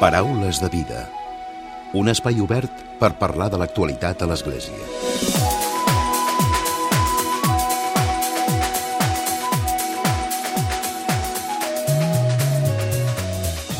Paraules de vida. Un espai obert per parlar de l'actualitat a l'Església.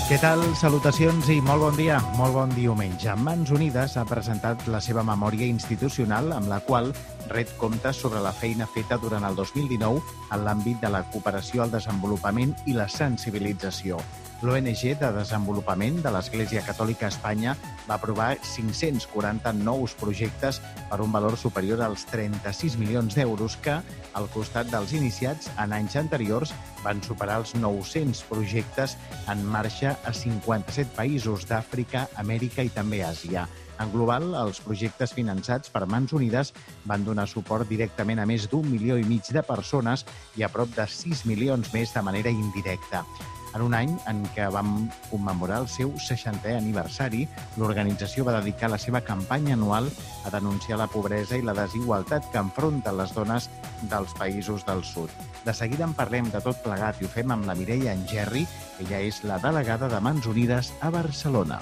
Què tal? Salutacions i molt bon dia, molt bon diumenge. Mans Unides ha presentat la seva memòria institucional amb la qual ret compte sobre la feina feta durant el 2019 en l'àmbit de la cooperació al desenvolupament i la sensibilització. L'ONG de Desenvolupament de l'Església Catòlica a Espanya va aprovar 540 nous projectes per un valor superior als 36 milions d'euros que, al costat dels iniciats en anys anteriors, van superar els 900 projectes en marxa a 57 països d'Àfrica, Amèrica i també Àsia. En global, els projectes finançats per Mans Unides van donar suport directament a més d'un milió i mig de persones i a prop de 6 milions més de manera indirecta. En un any en què vam commemorar el seu 60è aniversari, l'organització va dedicar la seva campanya anual a denunciar la pobresa i la desigualtat que enfronten les dones dels països del sud. De seguida en parlem de tot plegat i ho fem amb la Mireia Engerri, ella és la delegada de Mans Unides a Barcelona.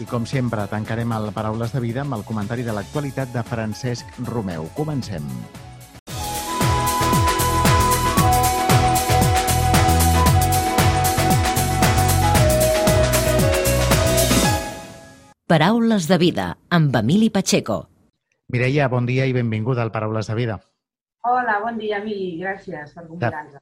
I com sempre, tancarem el Paraules de Vida amb el comentari de l'actualitat de Francesc Romeu. Comencem. Paraules de vida amb Emili Pacheco. Mireia, bon dia i benvinguda al Paraules de Vida. Hola, bon dia, Emili. Gràcies per convidar-nos.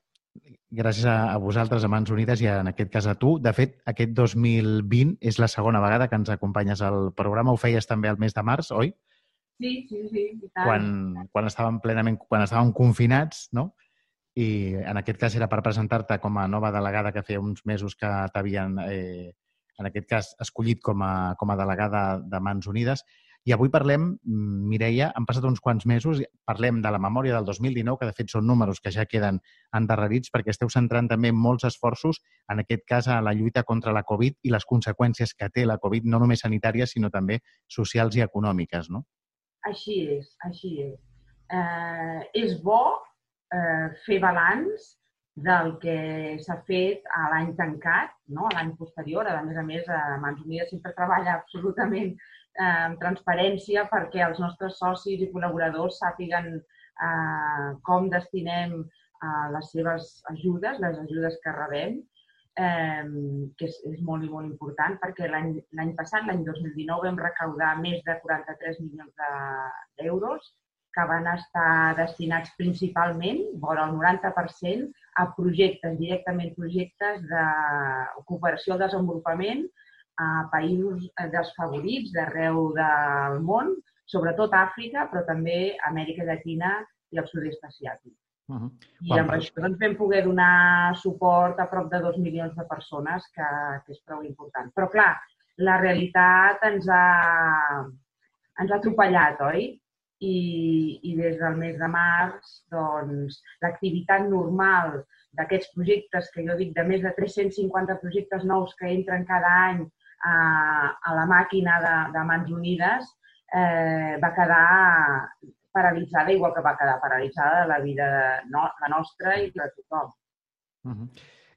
Gràcies a, a vosaltres, a Mans Unides, i en aquest cas a tu. De fet, aquest 2020 és la segona vegada que ens acompanyes al programa. Ho feies també al mes de març, oi? Sí, sí, sí. I tant. Quan, quan estàvem plenament, quan estàvem confinats, no? I en aquest cas era per presentar-te com a nova delegada que feia uns mesos que t'havien, eh, en aquest cas, escollit com a, com a delegada de Mans Unides. I avui parlem, Mireia, han passat uns quants mesos, parlem de la memòria del 2019, que de fet són números que ja queden endarrerits perquè esteu centrant també molts esforços, en aquest cas, a la lluita contra la Covid i les conseqüències que té la Covid, no només sanitàries, sinó també socials i econòmiques, no? Així és, així és. Eh, és bo eh, fer balanç del que s'ha fet a l'any tancat, no? a l'any posterior. A més a més, a Mans Unides sempre treballa absolutament eh, amb transparència perquè els nostres socis i col·laboradors sàpiguen eh, com destinem eh, les seves ajudes, les ajudes que rebem, eh, que és, és molt i molt important perquè l'any passat, l'any 2019, vam recaudar més de 43 milions d'euros de, que van estar destinats principalment, vora el 90%, a projectes, directament projectes de cooperació al desenvolupament a països desfavorits d'arreu del món, sobretot Àfrica, però també Amèrica Llatina i el sud-est asiàtic. Uh -huh. I amb això doncs, vam poder donar suport a prop de dos milions de persones, que, que és prou important. Però, clar, la realitat ens ha, ens ha atropellat, oi? I, i des del mes de març, doncs, l'activitat normal d'aquests projectes, que jo dic de més de 350 projectes nous que entren cada any a, a la màquina de, de Mans Unides, eh, va quedar paralitzada, igual que va quedar paralitzada la vida de no, la nostra i de tothom. Uh -huh.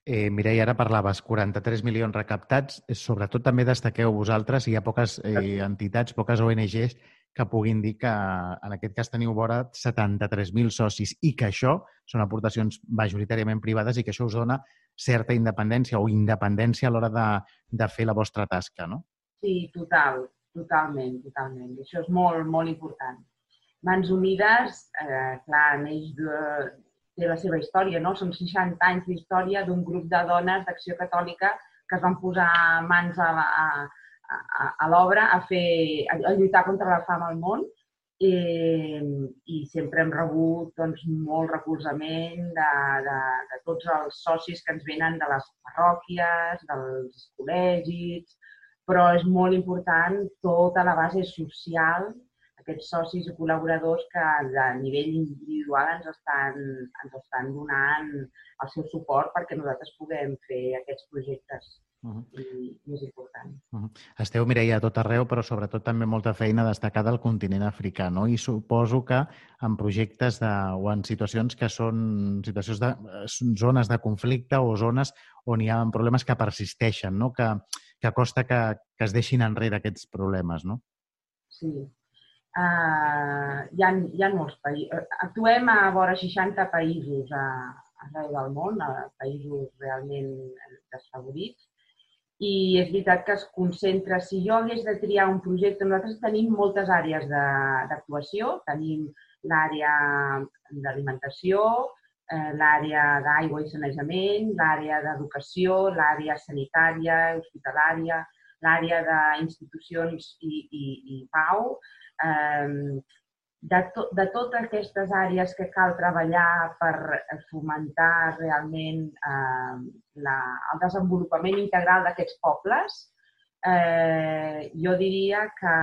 Eh, Mireia, ara parlaves 43 milions recaptats. Sobretot també destaqueu vosaltres, hi ha poques eh, entitats, poques ONGs que puguin dir que en aquest cas teniu vora 73.000 socis i que això són aportacions majoritàriament privades i que això us dona certa independència o independència a l'hora de, de fer la vostra tasca, no? Sí, total, totalment, totalment. Això és molt, molt important. Mans Unides, eh, clar, neix de, té la seva història, no? Són 60 anys d'història d'un grup de dones d'Acció Catòlica que es van posar mans a, a, a, l'obra a, fer, a, a lluitar contra la fam al món i, i sempre hem rebut doncs, molt recolzament de, de, de tots els socis que ens venen de les parròquies, dels col·legis, però és molt important tota la base social, aquests socis i col·laboradors que a nivell individual ens estan, ens estan donant el seu suport perquè nosaltres puguem fer aquests projectes uh -huh. i, i és important. Uh -huh. Esteu, Mireia, a tot arreu, però sobretot també molta feina destacada al continent africà, no? I suposo que en projectes de, o en situacions que són situacions de zones de conflicte o zones on hi ha problemes que persisteixen, no? Que, que costa que, que es deixin enrere aquests problemes, no? Sí, Uh, hi, ha, hi ha molts països. Actuem a vora 60 països a, arreu del món, a països realment desfavorits. I és veritat que es concentra, si jo hagués de triar un projecte, nosaltres tenim moltes àrees d'actuació. Tenim l'àrea d'alimentació, eh, l'àrea d'aigua i sanejament, l'àrea d'educació, l'àrea sanitària, hospitalària, l'àrea d'institucions i, i, i pau, eh, de, to, de totes aquestes àrees que cal treballar per fomentar realment eh, la, el desenvolupament integral d'aquests pobles, eh, jo diria que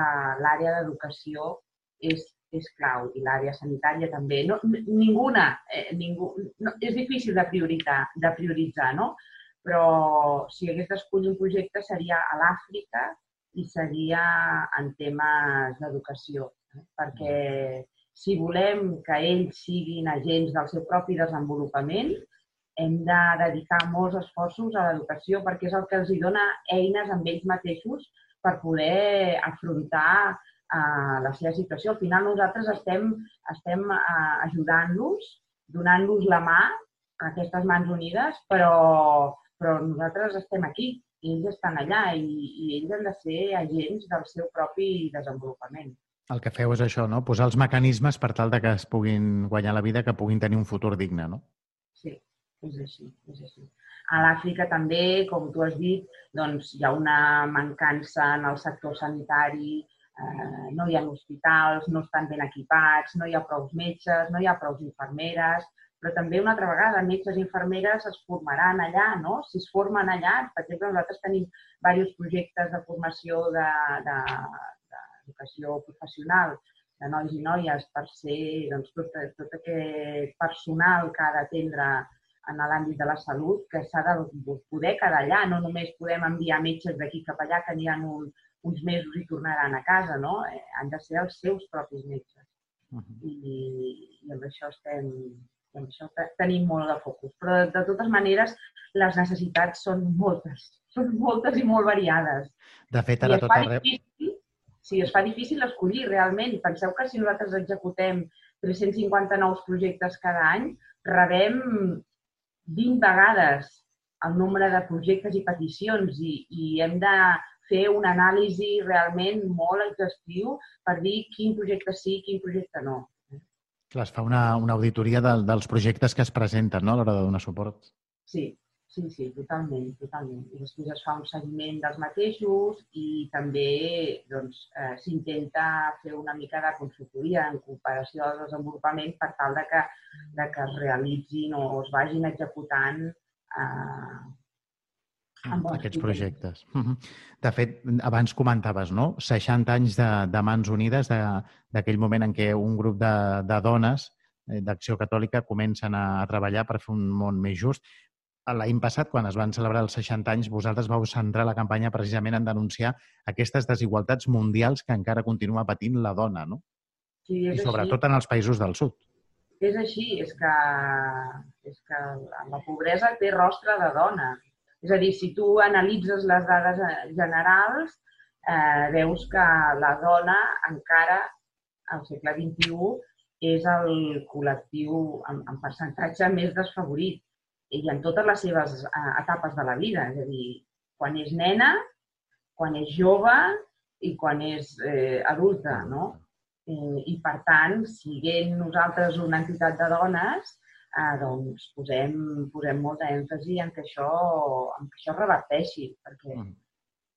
l'àrea d'educació és, és clau i l'àrea sanitària també. No, ninguna, eh, ningú, no, és difícil de prioritzar, de prioritzar no? però si hagués d'escollir un projecte seria a l'Àfrica i seria en temes d'educació? Perquè si volem que ells siguin agents del seu propi desenvolupament, hem de dedicar molts esforços a l'educació perquè és el que els dona eines amb ells mateixos per poder afrontar uh, la seva situació. Al final nosaltres estem, estem uh, ajudant-los, donant-los la mà a aquestes mans unides, però, però nosaltres estem aquí ells estan allà i, i ells han de ser agents del seu propi desenvolupament. El que feu és això, no? Posar els mecanismes per tal de que es puguin guanyar la vida, que puguin tenir un futur digne, no? Sí, és així, és així. A l'Àfrica també, com tu has dit, doncs hi ha una mancança en el sector sanitari, eh, no hi ha hospitals, no estan ben equipats, no hi ha prou metges, no hi ha prou infermeres, però també una altra vegada metges i infermeres es formaran allà, no? Si es formen allà, per exemple, nosaltres tenim diversos projectes de formació d'educació de, de, professional de nois i noies per ser doncs, tot, tot aquest personal que ha d'atendre en l'àmbit de la salut, que s'ha de poder quedar allà, no només podem enviar metges d'aquí cap allà que aniran un, uns mesos i tornaran a casa, no? Eh, han de ser els seus propis metges. Uh -huh. I, I amb això estem, en això tenim molt de focus. Però, de, de totes maneres, les necessitats són moltes. Són moltes i molt variades. De fet, ara tot arreu... Difícil, sí, es fa difícil escollir realment. Penseu que si nosaltres executem 350 nous projectes cada any, rebem 20 vegades el nombre de projectes i peticions i, i hem de fer una anàlisi realment molt exhaustiu per dir quin projecte sí, quin projecte no. Clar, es fa una, una auditoria de, dels projectes que es presenten no? a l'hora de donar suport. Sí, sí, sí, totalment, totalment. I després es fa un seguiment dels mateixos i també doncs, eh, s'intenta fer una mica de consultoria en cooperació al desenvolupament per tal de que, de que es realitzin o es vagin executant eh, amb aquests projectes. De fet, abans comentaves, no? 60 anys de, de Mans Unides, d'aquell moment en què un grup de, de dones eh, d'Acció Catòlica comencen a, a treballar per fer un món més just. L'any passat, quan es van celebrar els 60 anys, vosaltres vau centrar la campanya precisament en denunciar aquestes desigualtats mundials que encara continua patint la dona, no? Sí, I sobretot així. en els països del sud. És així, és que, és que la pobresa té rostre de dona és a dir, si tu analitzes les dades eh, generals, eh, veus que la dona encara al segle XXI és el col·lectiu en, en percentatge més desfavorit i en totes les seves eh, etapes de la vida. És a dir, quan és nena, quan és jove i quan és eh, adulta, no? Eh, I, per tant, siguent nosaltres una entitat de dones, eh, doncs posem, posem molta èmfasi en que això, en que això reverteixi, perquè mm.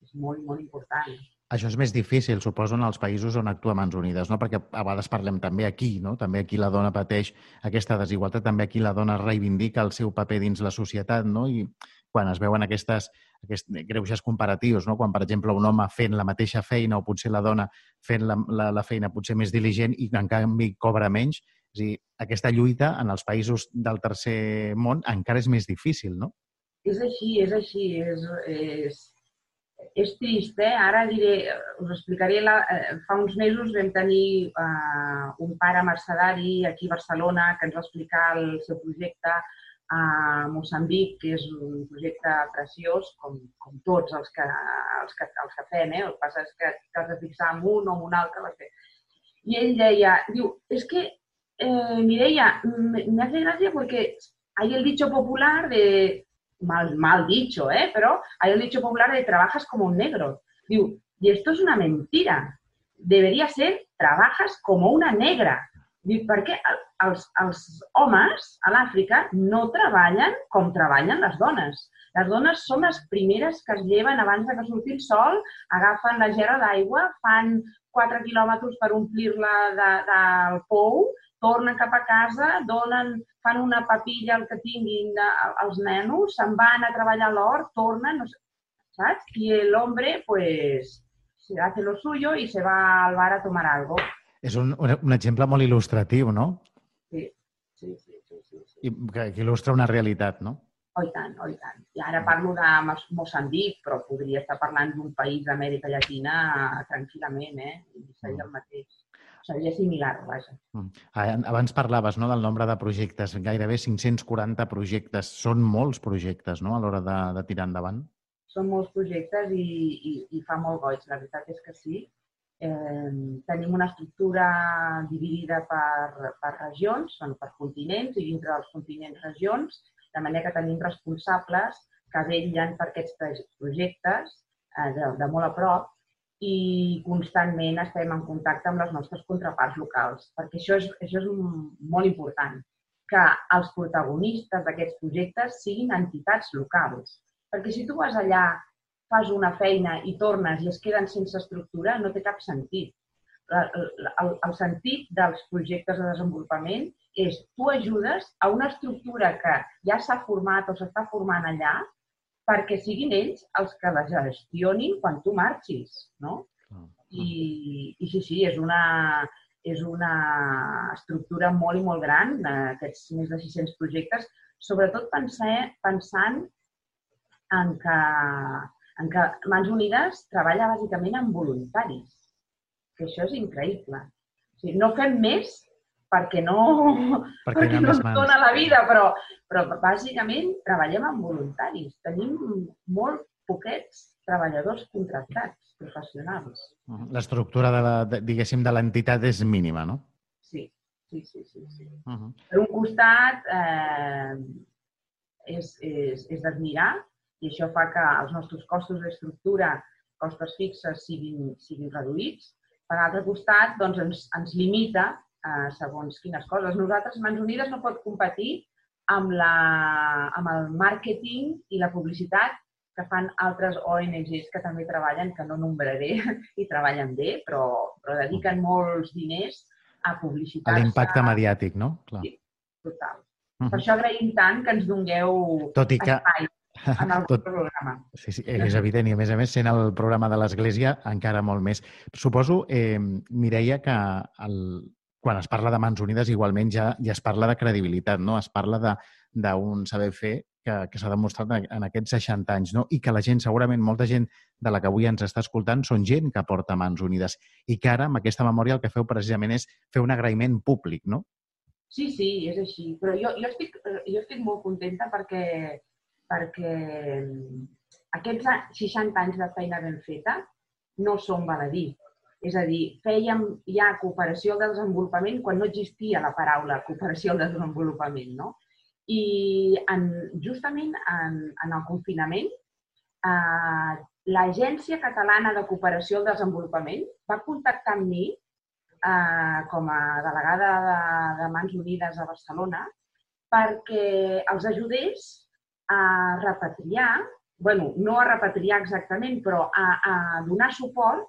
és molt, molt important. Això és més difícil, suposo, en els països on actua Mans Unides, no? perquè a vegades parlem també aquí, no? també aquí la dona pateix aquesta desigualtat, també aquí la dona reivindica el seu paper dins la societat, no? i quan es veuen aquestes, aquests greuges comparatius, no? quan, per exemple, un home fent la mateixa feina o potser la dona fent la, la, la feina potser més diligent i en canvi cobra menys, és a dir, aquesta lluita en els països del tercer món encara és més difícil, no? És així, és així, és, és, és trist, eh? Ara diré, us explicaré, la, eh, fa uns mesos vam tenir eh, un pare mercedari aquí a Barcelona que ens va explicar el seu projecte a Moçambic, que és un projecte preciós, com, com tots els que, els que, els que fem, eh? el que passa és que t'has de fixar en un o en un altre. I ell deia, diu, és es que, eh, Mireia, me hace gracia porque hay el dicho popular de mal, mal dicho, ¿eh? pero hay el dicho popular de trabajas como un negro. Diu, y esto es una mentira. Debería ser trabajas como una negra. Diu, perquè els, els homes a l'Àfrica no treballen com treballen les dones. Les dones són les primeres que es lleven abans de que surti el sol, agafen la gerra d'aigua, fan 4 quilòmetres per omplir-la de, del pou tornen cap a casa, donen, fan una papilla el que tinguin de, els nenos, se'n van a treballar a l'hort, tornen, no sé, saps? I l'home, pues, se hace lo suyo y se va al bar a tomar algo. És un, un, un exemple molt il·lustratiu, no? Sí, sí, sí. sí, sí, sí. I que, que il·lustra una realitat, no? Oh, i tant, oh, i tant. I ara parlo de Moçambic, però podria estar parlant d'un país d'Amèrica Llatina tranquil·lament, eh? I seria el mateix seria similar, vaja. Mm. Abans parlaves no, del nombre de projectes, gairebé 540 projectes. Són molts projectes no, a l'hora de, de tirar endavant? Són molts projectes i, i, i fa molt goig, la veritat és que sí. Eh, tenim una estructura dividida per, per regions, són per continents i dintre dels continents regions, de manera que tenim responsables que vetllen per aquests projectes eh, de, de molt a prop i constantment estem en contacte amb les nostres contraparts locals, perquè això és, això és molt important, que els protagonistes d'aquests projectes siguin entitats locals. Perquè si tu vas allà, fas una feina i tornes i es queden sense estructura, no té cap sentit. El, el sentit dels projectes de desenvolupament és tu ajudes a una estructura que ja s'ha format o s'està formant allà perquè siguin ells els que la gestionin quan tu marxis, no? I, i sí, sí, és una, és una estructura molt i molt gran, aquests més de 600 projectes, sobretot pensar, pensant en que, en que Mans Unides treballa bàsicament amb voluntaris, que això és increïble. O sigui, no fem més perquè no, perquè, perquè no ens dona la vida, però, però bàsicament treballem amb voluntaris. Tenim molt poquets treballadors contractats, professionals. L'estructura, de la, de, diguéssim, de l'entitat és mínima, no? Sí, sí, sí. sí, sí. Uh -huh. Per un costat, eh, és, és, és d'admirar i això fa que els nostres costos d'estructura, costes fixes, siguin, siguin reduïts. Per l'altre costat, doncs, ens, ens limita eh, segons quines coses. Nosaltres, Mans Unides, no pot competir amb, la, amb el màrqueting i la publicitat que fan altres ONGs que també treballen, que no nombraré, i treballen bé, però, però dediquen molts diners a publicitat. A l'impacte mediàtic, no? Clar. Sí, total. Uh -huh. Per això agraïm tant que ens dongueu Tot i que... espai en el Tot... programa. Sí, sí, és evident. I a més a més, sent el programa de l'Església, encara molt més. Suposo, eh, Mireia, que el, quan es parla de mans unides, igualment ja, ja es parla de credibilitat, no? Es parla d'un saber fer que, que s'ha demostrat en aquests 60 anys, no? I que la gent, segurament molta gent de la que avui ens està escoltant, són gent que porta mans unides i que ara, amb aquesta memòria, el que feu precisament és fer un agraïment públic, no? Sí, sí, és així. Però jo, jo, estic, jo estic molt contenta perquè, perquè aquests 60 anys de feina ben feta no són baladí. És a dir, fèiem ja cooperació al desenvolupament quan no existia la paraula cooperació al desenvolupament, no? I en, justament en, en el confinament, eh, l'Agència Catalana de Cooperació al Desenvolupament va contactar amb mi eh, com a delegada de, de Mans Unides a Barcelona perquè els ajudés a repatriar, bueno, no a repatriar exactament, però a, a donar suport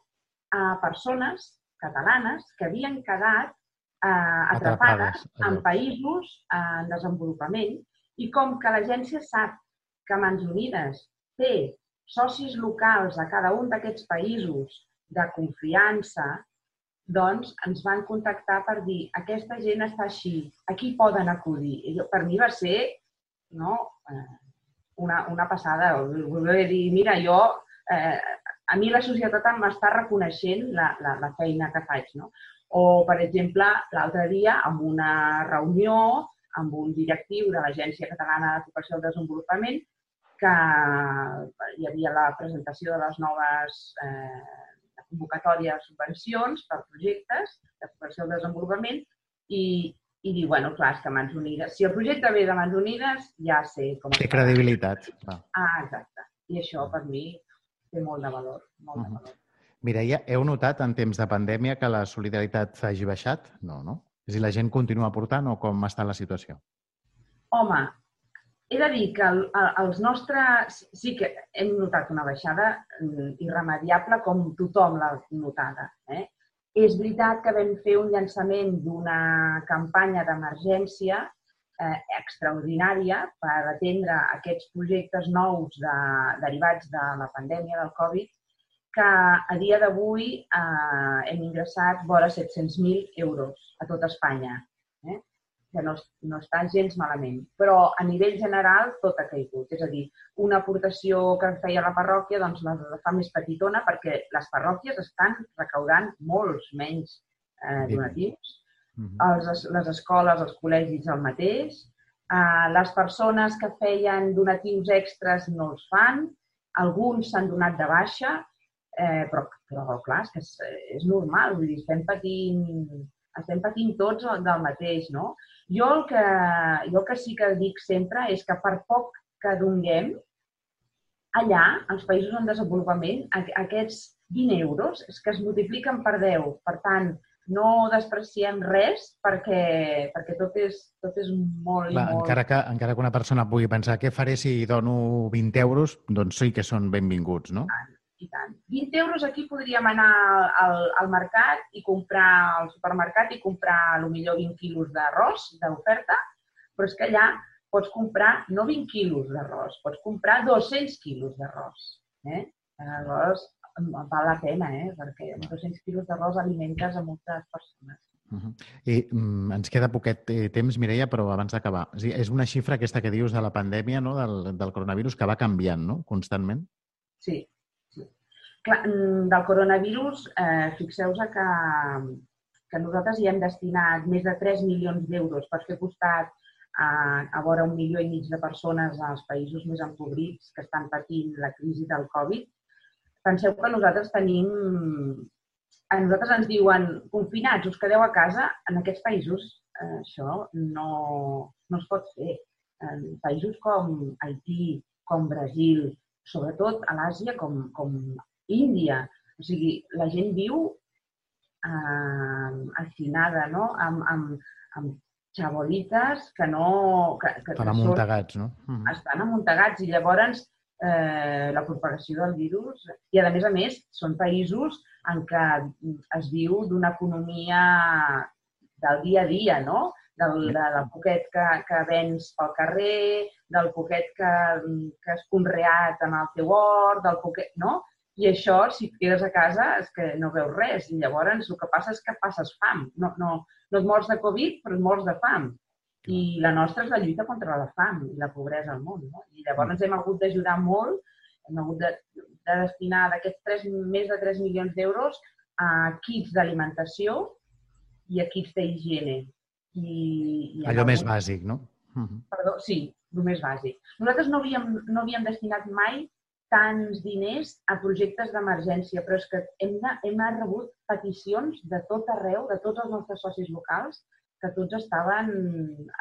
a persones catalanes que havien quedat eh, atrapades, atrapades en països en desenvolupament i com que l'agència sap que Mans Unides té socis locals a cada un d'aquests països de confiança, doncs ens van contactar per dir aquesta gent està així, aquí poden acudir. I per mi va ser no, eh, una, una passada. Voler dir, mira, jo, eh, a mi la societat m'està reconeixent la, la, la feina que faig, no? O, per exemple, l'altre dia, en una reunió amb un directiu de l'Agència Catalana de Cooperació al Desenvolupament, que hi havia la presentació de les noves eh, convocatòries de subvencions per projectes de cooperació al desenvolupament i, i dir, bueno, clar, és que Mans Unides, si el projecte ve de Mans Unides, ja sé com... Té credibilitat. Va. Ah, exacte. I això, per mi, té molt de valor. Molt uh -huh. de valor. Mireia, heu notat en temps de pandèmia que la solidaritat hagi baixat? No, no? És a dir, la gent continua aportant o com està la situació? Home, he de dir que el, els nostres... Sí que hem notat una baixada mm, irremediable com tothom l'ha notada. Eh? És veritat que vam fer un llançament d'una campanya d'emergència eh, extraordinària per atendre aquests projectes nous de, derivats de la pandèmia del Covid que a dia d'avui eh, hem ingressat vora 700.000 euros a tot Espanya, eh? que no, no està gens malament. Però a nivell general tot ha caigut. És a dir, una aportació que feia la parròquia doncs la, fa més petitona perquè les parròquies estan recaudant molts menys eh, donatius. Uh -huh. els, les escoles, els col·legis el mateix. Eh, les persones que feien donatius extras no els fan. Alguns s'han donat de baixa Eh, però, però, clar, és que és, és normal, vull dir, estem patint, estem patint tots del mateix, no? Jo el, que, jo el que sí que dic sempre és que per poc que donguem, allà, als països en desenvolupament, aquests 20 euros és que es multipliquen per 10. Per tant, no despreciem res perquè, perquè tot, és, tot és molt Clar, molt... Encara que, encara que una persona pugui pensar què faré si dono 20 euros, doncs sí que són benvinguts, no? I tant. 20 euros aquí podríem anar al, al mercat i comprar al supermercat i comprar a lo millor 20 quilos d'arròs d'oferta, però és que allà pots comprar no 20 quilos d'arròs, pots comprar 200 quilos d'arròs. Eh? Llavors, val la pena, eh? perquè amb 200 quilos d'arròs alimentes a moltes persones. Uh -huh. I mm, ens queda poquet eh, temps, Mireia, però abans d'acabar. És, és una xifra aquesta que dius de la pandèmia, no? del, del coronavirus, que va canviant no? constantment. Sí, Clar, mm, del coronavirus, eh, fixeu-vos que, que nosaltres hi hem destinat més de 3 milions d'euros per fer costat a, a vora un milió i mig de persones als països més empobrits que estan patint la crisi del Covid. Penseu que nosaltres tenim... A nosaltres ens diuen confinats, us quedeu a casa. En aquests països eh, això no, no es pot fer. En països com Haití, com Brasil, sobretot a l'Àsia, com, com Índia. O sigui, la gent viu eh, afinada, no? Amb, amb, amb xabolites que no... Que, que estan amuntegats, no? Uh -huh. Estan amuntegats i llavors eh, la propagació del virus... I, a més a més, són països en què es viu d'una economia del dia a dia, no? Del, de, del poquet que, que vens pel carrer, del poquet que, que has conreat en el teu hort, del poquet, no? I això, si et quedes a casa, és que no veus res. I llavors el que passa és que passes fam. No, no, no et mors de Covid, però et mors de fam. I la nostra és la lluita contra la fam i la pobresa al món. No? I llavors ens hem hagut d'ajudar molt, hem hagut de, de destinar d'aquests més de 3 milions d'euros a kits d'alimentació i a kits d'higiene. I, i Allò més bàsic, no? Perdó, sí, el més bàsic. Nosaltres no havíem, no havíem destinat mai tants diners a projectes d'emergència, però és que hem, de, hem rebut peticions de tot arreu, de tots els nostres socis locals, que tots estaven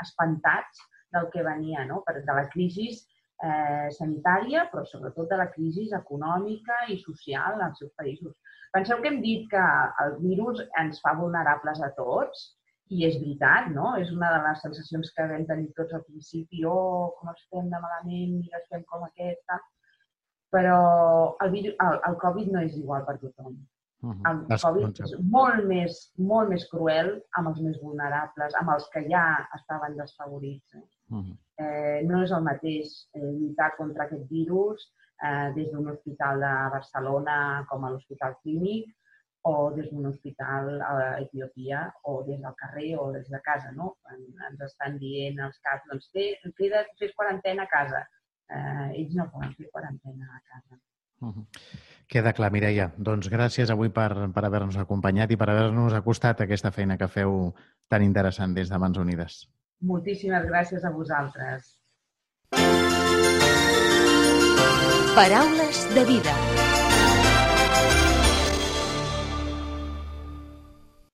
espantats del que venia, no? Per, de la crisi eh, sanitària, però sobretot de la crisi econòmica i social als seus països. Penseu que hem dit que el virus ens fa vulnerables a tots, i és veritat, no? És una de les sensacions que vam tenir tots al principi, oh, com estem de malament, mira, estem com aquest, tal però el, virus, el, el Covid no és igual per tothom. Uh -huh. El Covid és molt més, molt més cruel amb els més vulnerables, amb els que ja estaven desfavorits. Eh? Uh -huh. eh, no és el mateix eh, lluitar contra aquest virus eh, des d'un hospital de Barcelona com a l'Hospital Clínic o des d'un hospital a Etiòpia o des del carrer o des de casa, no? Ens estan dient els caps, doncs té, queda, fes quarantena a casa eh, ells no poden fer quarantena a casa. Uh -huh. Queda clar, Mireia. Doncs gràcies avui per, per haver-nos acompanyat i per haver-nos acostat a aquesta feina que feu tan interessant des de Mans Unides. Moltíssimes gràcies a vosaltres. Paraules de vida.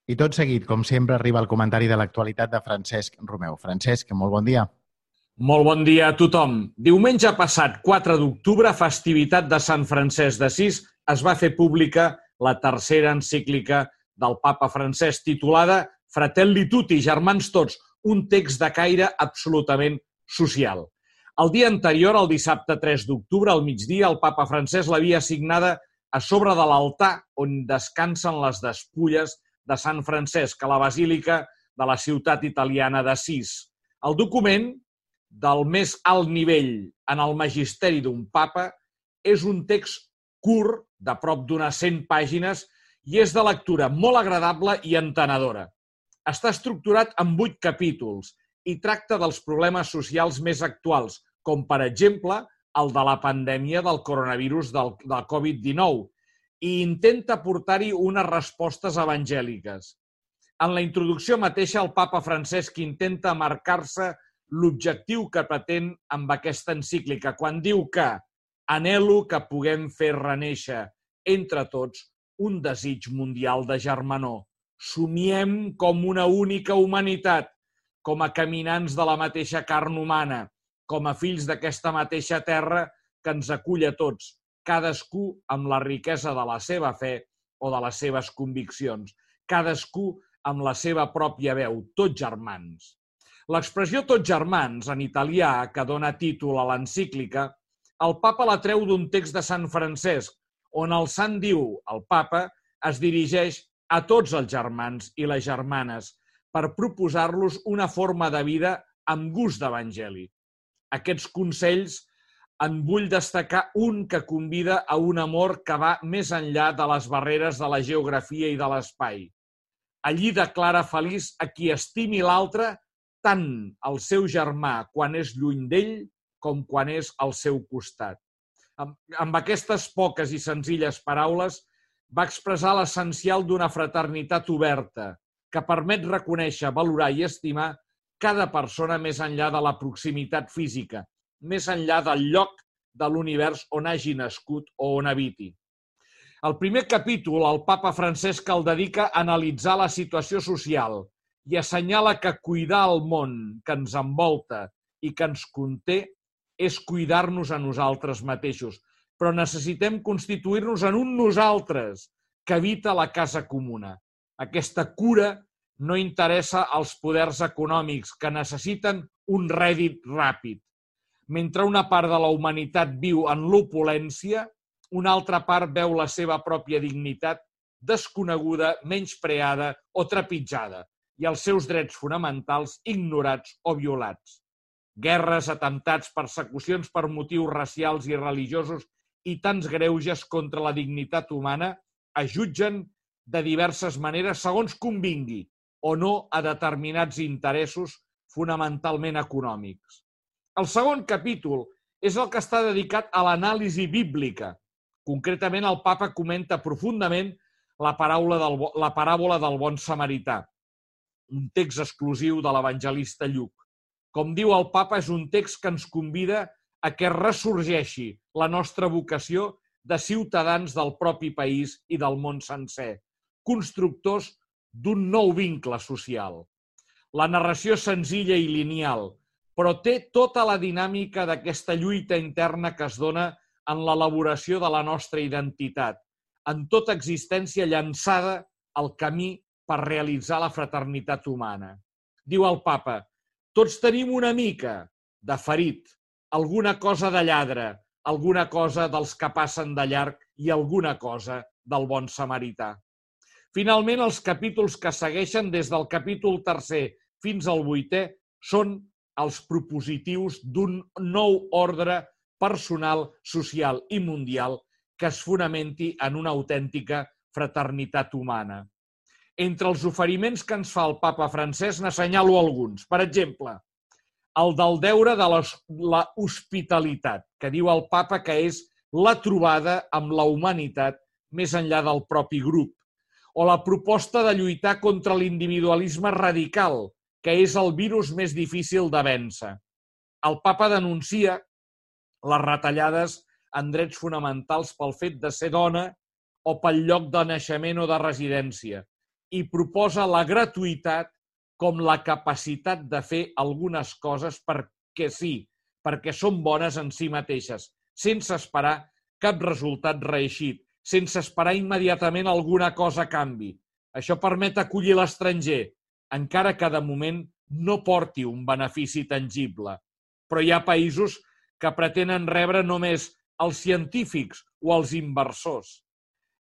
I tot seguit, com sempre, arriba el comentari de l'actualitat de Francesc Romeu. Francesc, molt bon dia. Molt bon dia a tothom. Diumenge passat, 4 d'octubre, festivitat de Sant Francesc d'Assís, es va fer pública la tercera encíclica del papa francès titulada Fratelli Tutti, germans tots, un text de caire absolutament social. El dia anterior, el dissabte 3 d'octubre, al migdia, el papa francès l'havia assignada a sobre de l'altar on descansen les despulles de Sant Francesc, a la basílica de la ciutat italiana d'Assís. El document, del més alt nivell en el magisteri d'un papa és un text curt, de prop d'unes 100 pàgines, i és de lectura molt agradable i entenedora. Està estructurat en vuit capítols i tracta dels problemes socials més actuals, com per exemple el de la pandèmia del coronavirus del, del Covid-19, i intenta portar-hi unes respostes evangèliques. En la introducció mateixa, el papa Francesc intenta marcar-se l'objectiu que pretén amb aquesta encíclica, quan diu que anelo que puguem fer reneixer entre tots un desig mundial de germanor. Somiem com una única humanitat, com a caminants de la mateixa carn humana, com a fills d'aquesta mateixa terra que ens acull a tots, cadascú amb la riquesa de la seva fe o de les seves conviccions, cadascú amb la seva pròpia veu, tots germans. L'expressió tots germans, en italià, que dona títol a l'encíclica, el papa la treu d'un text de Sant Francesc, on el sant diu, el papa, es dirigeix a tots els germans i les germanes per proposar-los una forma de vida amb gust d'evangeli. Aquests consells en vull destacar un que convida a un amor que va més enllà de les barreres de la geografia i de l'espai. Allí declara feliç a qui estimi l'altre tant el seu germà quan és lluny d'ell com quan és al seu costat. Amb, amb aquestes poques i senzilles paraules va expressar l'essencial d'una fraternitat oberta que permet reconèixer, valorar i estimar cada persona més enllà de la proximitat física, més enllà del lloc de l'univers on hagi nascut o on habiti. El primer capítol, el papa Francesc el dedica a analitzar la situació social, i assenyala que cuidar el món que ens envolta i que ens conté és cuidar-nos a nosaltres mateixos, però necessitem constituir-nos en un nosaltres que habita la casa comuna. Aquesta cura no interessa als poders econòmics que necessiten un rèdit ràpid. Mentre una part de la humanitat viu en l'opulència, una altra part veu la seva pròpia dignitat desconeguda, menyspreada o trepitjada i els seus drets fonamentals ignorats o violats. Guerres, atemptats, persecucions per motius racials i religiosos i tants greuges contra la dignitat humana ajutgen de diverses maneres segons convingui o no a determinats interessos fonamentalment econòmics. El segon capítol és el que està dedicat a l'anàlisi bíblica. Concretament, el papa comenta profundament la, paraula del, la paràbola del bon samarità, un text exclusiu de l'evangelista Lluc. Com diu el papa, és un text que ens convida a que ressorgeixi la nostra vocació de ciutadans del propi país i del món sencer, constructors d'un nou vincle social. La narració senzilla i lineal, però té tota la dinàmica d'aquesta lluita interna que es dona en l'elaboració de la nostra identitat, en tota existència llançada al camí per realitzar la fraternitat humana. Diu el papa, tots tenim una mica de ferit, alguna cosa de lladre, alguna cosa dels que passen de llarg i alguna cosa del bon samarità. Finalment, els capítols que segueixen des del capítol tercer fins al vuitè són els propositius d'un nou ordre personal, social i mundial que es fonamenti en una autèntica fraternitat humana. Entre els oferiments que ens fa el papa francès n'assenyalo alguns. Per exemple, el del deure de la, hospitalitat, que diu el papa que és la trobada amb la humanitat més enllà del propi grup, o la proposta de lluitar contra l'individualisme radical, que és el virus més difícil de vèncer. El papa denuncia les retallades en drets fonamentals pel fet de ser dona o pel lloc de naixement o de residència i proposa la gratuïtat com la capacitat de fer algunes coses perquè sí, perquè són bones en si mateixes, sense esperar cap resultat reeixit, sense esperar immediatament alguna cosa a canvi. Això permet acollir l'estranger, encara que de moment no porti un benefici tangible. Però hi ha països que pretenen rebre només els científics o els inversors.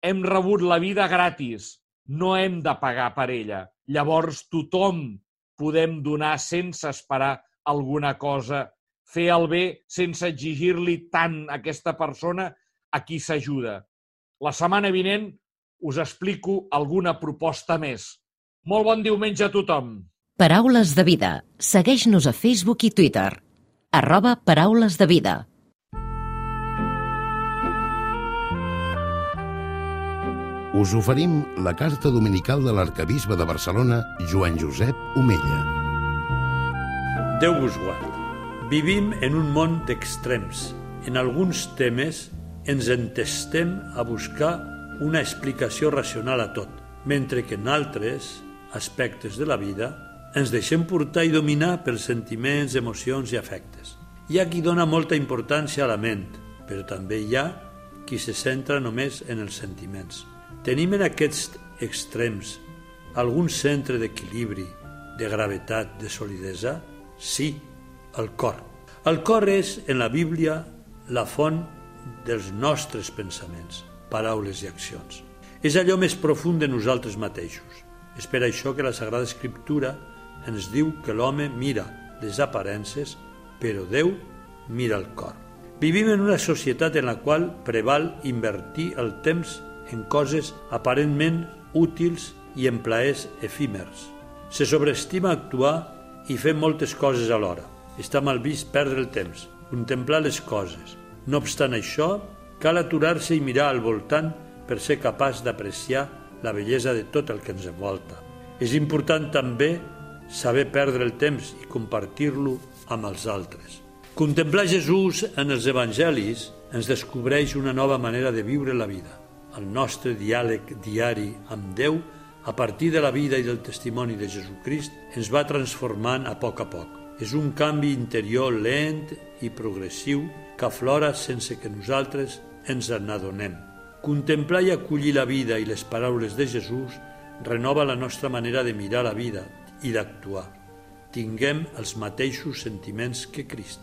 Hem rebut la vida gratis, no hem de pagar per ella. Llavors tothom podem donar sense esperar alguna cosa, fer el bé sense exigir-li tant a aquesta persona a qui s'ajuda. La setmana vinent us explico alguna proposta més. Molt bon diumenge a tothom. Paraules de vida. Segueix-nos a Facebook i Twitter. Arroba Paraules de vida. Us oferim la carta dominical de l'arcabisbe de Barcelona, Joan Josep Omella. Déu vos guard. Vivim en un món d'extrems. En alguns temes ens entestem a buscar una explicació racional a tot, mentre que en altres aspectes de la vida ens deixem portar i dominar pels sentiments, emocions i afectes. Hi ha qui dona molta importància a la ment, però també hi ha qui se centra només en els sentiments. Tenim en aquests extrems algun centre d'equilibri, de gravetat, de solidesa? Sí, el cor. El cor és, en la Bíblia, la font dels nostres pensaments, paraules i accions. És allò més profund de nosaltres mateixos. És per això que la Sagrada Escriptura ens diu que l'home mira les aparences, però Déu mira el cor. Vivim en una societat en la qual preval invertir el temps en coses aparentment útils i en plaers efímers. Se sobreestima actuar i fer moltes coses alhora. Està mal vist perdre el temps, contemplar les coses, no obstant això, cal aturar-se i mirar al voltant per ser capaç d'apreciar la bellesa de tot el que ens envolta. És important també saber perdre el temps i compartir-lo amb els altres. Contemplar Jesús en els evangelis ens descobreix una nova manera de viure la vida. El nostre diàleg diari amb Déu, a partir de la vida i del testimoni de Jesucrist, ens va transformant a poc a poc. És un canvi interior lent i progressiu que aflora sense que nosaltres ens n'adonem. Contemplar i acollir la vida i les paraules de Jesús renova la nostra manera de mirar la vida i d'actuar. Tinguem els mateixos sentiments que Crist.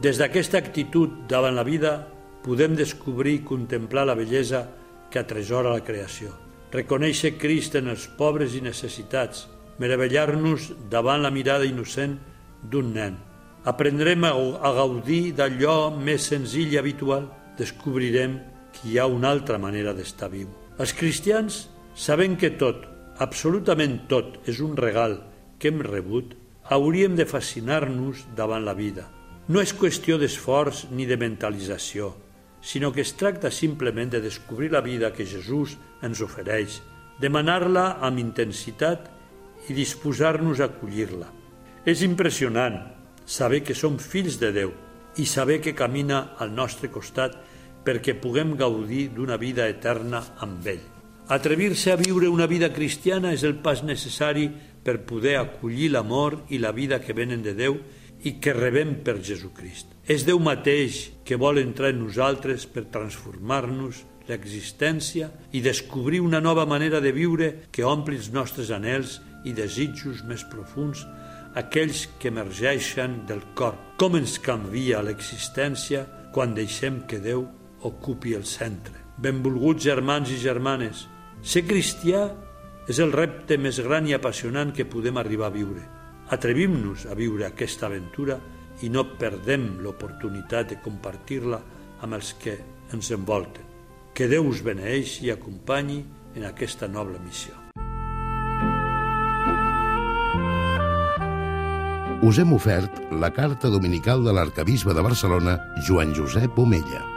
Des d'aquesta actitud davant la vida podem descobrir i contemplar la bellesa que atresora la creació. Reconèixer Crist en els pobres i necessitats, meravellar-nos davant la mirada innocent d'un nen. Aprendrem a, gaudir d'allò més senzill i habitual. Descobrirem que hi ha una altra manera d'estar viu. Els cristians, sabent que tot, absolutament tot, és un regal que hem rebut, hauríem de fascinar-nos davant la vida. No és qüestió d'esforç ni de mentalització, sinó que es tracta simplement de descobrir la vida que Jesús ens ofereix, demanar-la amb intensitat i disposar-nos a acollir-la. És impressionant saber que som fills de Déu i saber que camina al nostre costat perquè puguem gaudir d'una vida eterna amb ell. Atrevir-se a viure una vida cristiana és el pas necessari per poder acollir l'amor i la vida que venen de Déu i que rebem per Jesucrist. És Déu mateix que vol entrar en nosaltres per transformar-nos l'existència i descobrir una nova manera de viure que ompli els nostres anels i desitjos més profuns aquells que emergeixen del cor. Com ens canvia l'existència quan deixem que Déu ocupi el centre. Benvolguts germans i germanes, ser cristià és el repte més gran i apassionant que podem arribar a viure. Atrevim-nos a viure aquesta aventura i no perdem l'oportunitat de compartir-la amb els que ens envolten. Que Déu us beneix i acompanyi en aquesta noble missió. us hem ofert la carta dominical de l'arcabisbe de Barcelona, Joan Josep Omella.